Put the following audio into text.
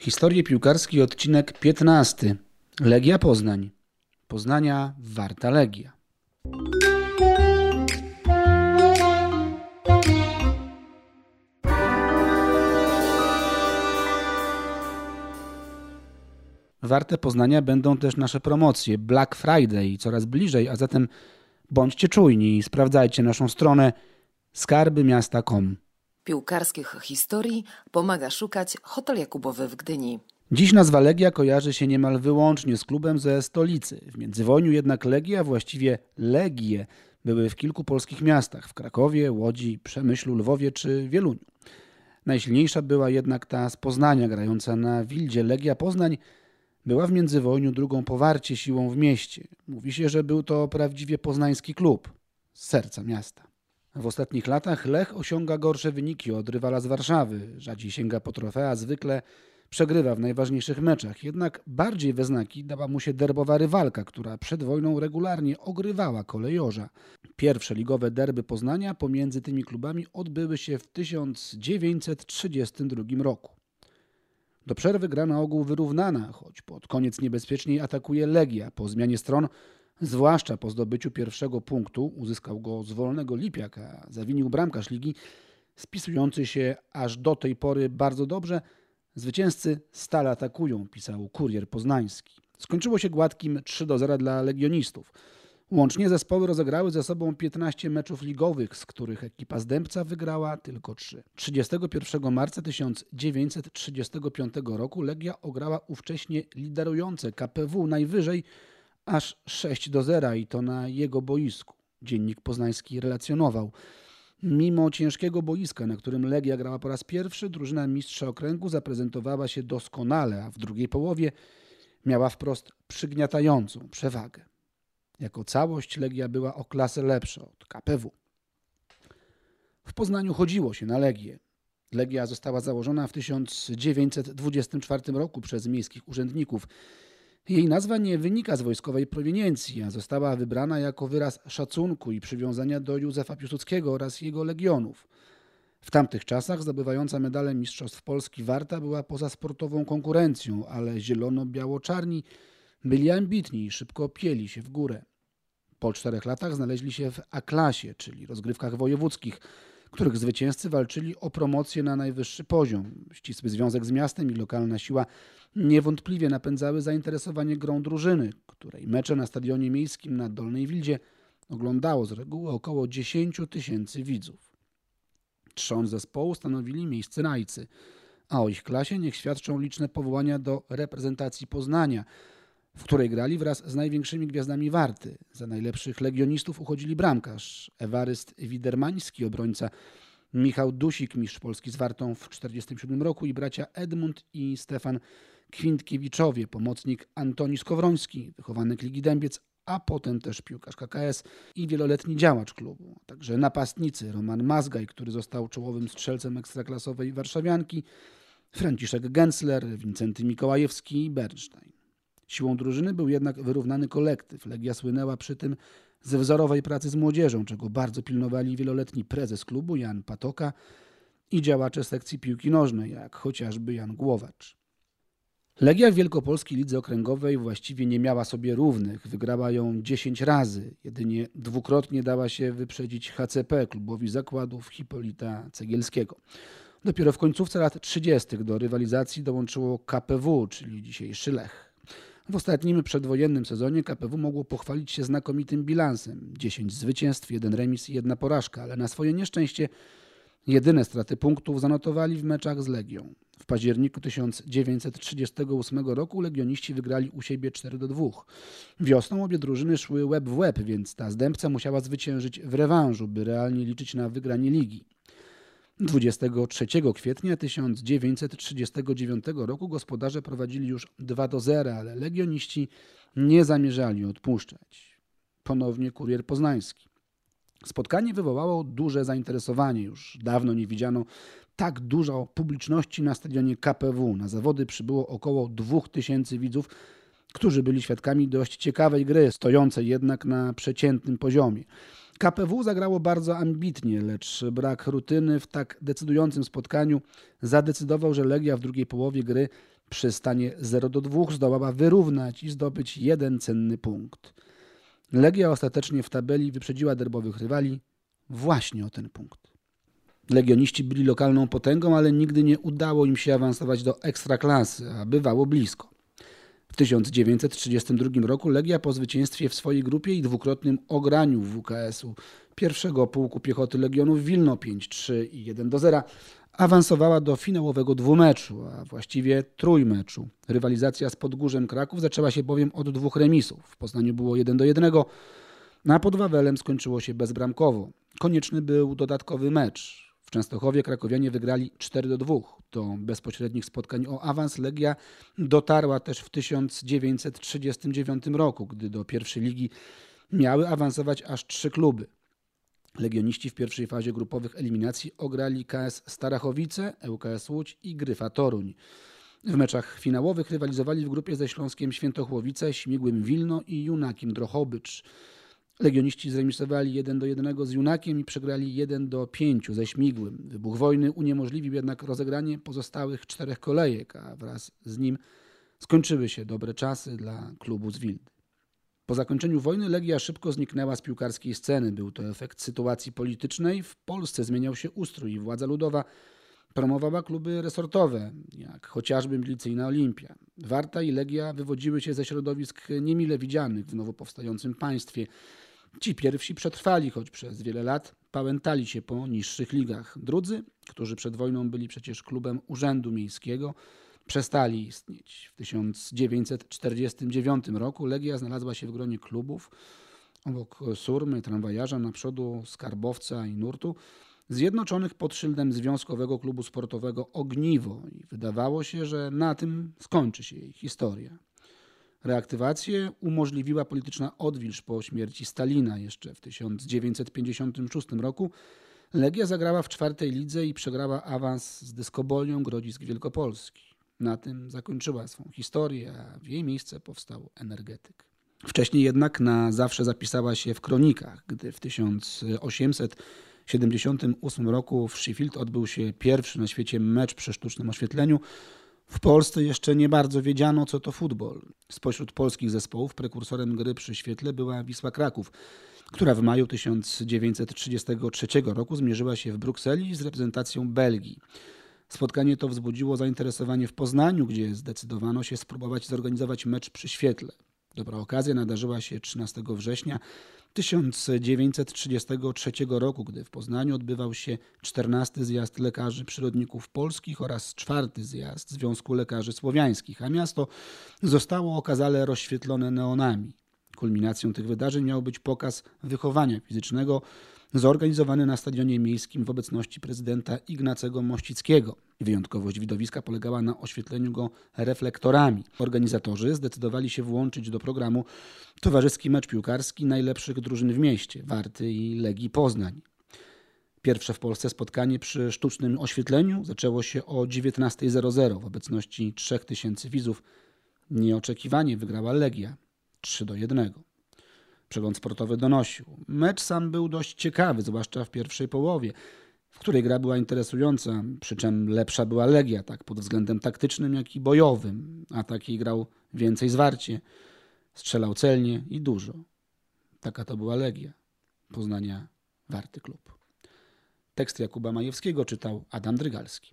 Historie piłkarski odcinek 15. Legia Poznań. Poznania warta Legia. Warte Poznania będą też nasze promocje Black Friday coraz bliżej, a zatem bądźcie czujni i sprawdzajcie naszą stronę skarbymiasta.com. Piłkarskich historii pomaga szukać Hotel Jakubowy w Gdyni. Dziś nazwa Legia kojarzy się niemal wyłącznie z klubem ze stolicy. W międzywojniu jednak Legia, właściwie Legie, były w kilku polskich miastach w Krakowie, Łodzi, Przemyślu, Lwowie czy Wieluniu. Najsilniejsza była jednak ta z Poznania, grająca na Wildzie. Legia Poznań była w międzywojniu drugą powarcie siłą w mieście. Mówi się, że był to prawdziwie poznański klub z serca miasta. W ostatnich latach Lech osiąga gorsze wyniki od rywala z Warszawy. Rzadziej sięga po trofea, zwykle przegrywa w najważniejszych meczach. Jednak bardziej we znaki dała mu się derbowa rywalka, która przed wojną regularnie ogrywała kolejorza. Pierwsze ligowe derby Poznania pomiędzy tymi klubami odbyły się w 1932 roku. Do przerwy gra na ogół wyrównana, choć pod koniec niebezpieczniej atakuje Legia. Po zmianie stron zwłaszcza po zdobyciu pierwszego punktu, uzyskał go z wolnego Lipiaka, zawinił bramkarz ligi, spisujący się aż do tej pory bardzo dobrze. Zwycięzcy stale atakują, pisał kurier poznański. Skończyło się gładkim 3 do 0 dla legionistów. Łącznie zespoły rozegrały ze sobą 15 meczów ligowych, z których ekipa Zdębca wygrała tylko 3. 31 marca 1935 roku Legia ograła ówcześnie liderujące KPW najwyżej aż 6 do 0 i to na jego boisku. Dziennik poznański relacjonował. Mimo ciężkiego boiska, na którym Legia grała po raz pierwszy, drużyna mistrza okręgu zaprezentowała się doskonale, a w drugiej połowie miała wprost przygniatającą przewagę. Jako całość Legia była o klasę lepsza od KPW. W Poznaniu chodziło się na Legię. Legia została założona w 1924 roku przez miejskich urzędników. Jej nazwa nie wynika z wojskowej prowiniencji, a została wybrana jako wyraz szacunku i przywiązania do Józefa Piłsudskiego oraz jego legionów. W tamtych czasach zdobywająca medale Mistrzostw Polski Warta była poza sportową konkurencją, ale zielono-biało-czarni byli ambitni i szybko pieli się w górę. Po czterech latach znaleźli się w A-klasie, czyli rozgrywkach wojewódzkich, których zwycięzcy walczyli o promocję na najwyższy poziom. Ścisły związek z miastem i lokalna siła niewątpliwie napędzały zainteresowanie grą drużyny, której mecze na stadionie miejskim na Dolnej Wildzie oglądało z reguły około 10 tysięcy widzów. Trzon zespołu stanowili miejsce rajcy, a o ich klasie niech świadczą liczne powołania do reprezentacji Poznania – w której grali wraz z największymi gwiazdami Warty. Za najlepszych legionistów uchodzili bramkarz Ewaryst Widermański, obrońca Michał Dusik, mistrz Polski z Wartą w 1947 roku i bracia Edmund i Stefan Kwintkiewiczowie, pomocnik Antoni Skowroński, wychowanek Ligi Dębiec, a potem też piłkarz KKS i wieloletni działacz klubu. Także napastnicy Roman Mazgaj, który został czołowym strzelcem ekstraklasowej warszawianki, Franciszek Gensler, Wincenty Mikołajewski i Bernstein. Siłą drużyny był jednak wyrównany kolektyw. Legia słynęła przy tym ze wzorowej pracy z młodzieżą, czego bardzo pilnowali wieloletni prezes klubu Jan Patoka i działacze sekcji piłki nożnej, jak chociażby Jan Głowacz. Legia w Wielkopolskiej Lidze Okręgowej właściwie nie miała sobie równych. Wygrała ją 10 razy. Jedynie dwukrotnie dała się wyprzedzić HCP, klubowi zakładów Hipolita Cegielskiego. Dopiero w końcówce lat 30. do rywalizacji dołączyło KPW, czyli dzisiejszy Lech. W ostatnim przedwojennym sezonie KPW mogło pochwalić się znakomitym bilansem. 10 zwycięstw, jeden remis i jedna porażka, ale na swoje nieszczęście jedyne straty punktów zanotowali w meczach z Legią. W październiku 1938 roku legioniści wygrali u siebie 4 do 2. Wiosną obie drużyny szły łeb w łeb, więc ta zdębca musiała zwyciężyć w rewanżu, by realnie liczyć na wygranie ligi. 23 kwietnia 1939 roku gospodarze prowadzili już 2 do 0, ale legioniści nie zamierzali odpuszczać. Ponownie kurier poznański. Spotkanie wywołało duże zainteresowanie. Już dawno nie widziano tak dużo publiczności na stadionie KPW. Na zawody przybyło około 2000 widzów, którzy byli świadkami dość ciekawej gry, stojącej jednak na przeciętnym poziomie. KPW zagrało bardzo ambitnie, lecz brak rutyny w tak decydującym spotkaniu zadecydował, że Legia w drugiej połowie gry przy stanie 0 do 2 zdołała wyrównać i zdobyć jeden cenny punkt. Legia ostatecznie w tabeli wyprzedziła derbowych rywali właśnie o ten punkt. Legioniści byli lokalną potęgą, ale nigdy nie udało im się awansować do ekstraklasy, a bywało blisko. W 1932 roku Legia po zwycięstwie w swojej grupie i dwukrotnym ograniu WKS-u pierwszego pułku piechoty Legionów Wilno 5-3 i 1-0 awansowała do finałowego dwumeczu, a właściwie trójmeczu. Rywalizacja z Podgórzem Kraków zaczęła się bowiem od dwóch remisów. W Poznaniu było 1 do 1, a pod Wawelem skończyło się bezbramkowo. Konieczny był dodatkowy mecz. W Częstochowie krakowianie wygrali 4 do 2. Do bezpośrednich spotkań o awans Legia dotarła też w 1939 roku, gdy do pierwszej ligi miały awansować aż trzy kluby. Legioniści w pierwszej fazie grupowych eliminacji ograli KS Starachowice, ŁKS Łódź i Gryfa Toruń. W meczach finałowych rywalizowali w grupie ze Śląskiem Świętochłowice, Śmigłym Wilno i Junakiem Drohobycz. Legioniści zremisowali 1 do 1 z Junakiem i przegrali 1 do 5 ze Śmigłym. Wybuch wojny uniemożliwił jednak rozegranie pozostałych czterech kolejek, a wraz z nim skończyły się dobre czasy dla klubu z Wildy. Po zakończeniu wojny Legia szybko zniknęła z piłkarskiej sceny. Był to efekt sytuacji politycznej. W Polsce zmieniał się ustrój i władza ludowa promowała kluby resortowe, jak chociażby milicyjna Olimpia. Warta i Legia wywodziły się ze środowisk niemile widzianych w nowo powstającym państwie. Ci pierwsi przetrwali, choć przez wiele lat pałętali się po niższych ligach. Drudzy, którzy przed wojną byli przecież klubem Urzędu Miejskiego, przestali istnieć. W 1949 roku Legia znalazła się w gronie klubów obok Surmy, Tramwajarza, na przodu Skarbowca i Nurtu, zjednoczonych pod szyldem Związkowego Klubu Sportowego Ogniwo i wydawało się, że na tym skończy się jej historia. Reaktywację umożliwiła polityczna odwilż po śmierci Stalina jeszcze w 1956 roku. Legia zagrała w czwartej lidze i przegrała awans z dyskobolią Grodzisk Wielkopolski. Na tym zakończyła swą historię, a w jej miejsce powstał energetyk. Wcześniej jednak na zawsze zapisała się w kronikach, gdy w 1878 roku w Sheffield odbył się pierwszy na świecie mecz przy sztucznym oświetleniu. W Polsce jeszcze nie bardzo wiedziano, co to futbol. Spośród polskich zespołów prekursorem gry przy świetle była Wisła Kraków, która w maju 1933 roku zmierzyła się w Brukseli z reprezentacją Belgii. Spotkanie to wzbudziło zainteresowanie w Poznaniu, gdzie zdecydowano się spróbować zorganizować mecz przy świetle. Dobra okazja nadarzyła się 13 września 1933 roku, gdy w Poznaniu odbywał się 14 zjazd lekarzy przyrodników polskich oraz czwarty zjazd Związku Lekarzy Słowiańskich, a miasto zostało okazale rozświetlone neonami. Kulminacją tych wydarzeń miał być pokaz wychowania fizycznego zorganizowany na stadionie miejskim w obecności prezydenta Ignacego Mościckiego. Wyjątkowość widowiska polegała na oświetleniu go reflektorami. Organizatorzy zdecydowali się włączyć do programu towarzyski mecz piłkarski najlepszych drużyn w mieście, Warty i Legii Poznań. Pierwsze w Polsce spotkanie przy sztucznym oświetleniu zaczęło się o 19.00 w obecności 3000 widzów. Nieoczekiwanie wygrała Legia 3 do 1. Przegląd sportowy donosił. Mecz sam był dość ciekawy, zwłaszcza w pierwszej połowie, w której gra była interesująca, przy czym lepsza była Legia, tak pod względem taktycznym, jak i bojowym. A taki grał więcej zwarcie, strzelał celnie i dużo. Taka to była Legia. Poznania warty klub. Tekst Jakuba Majewskiego czytał Adam Drygalski.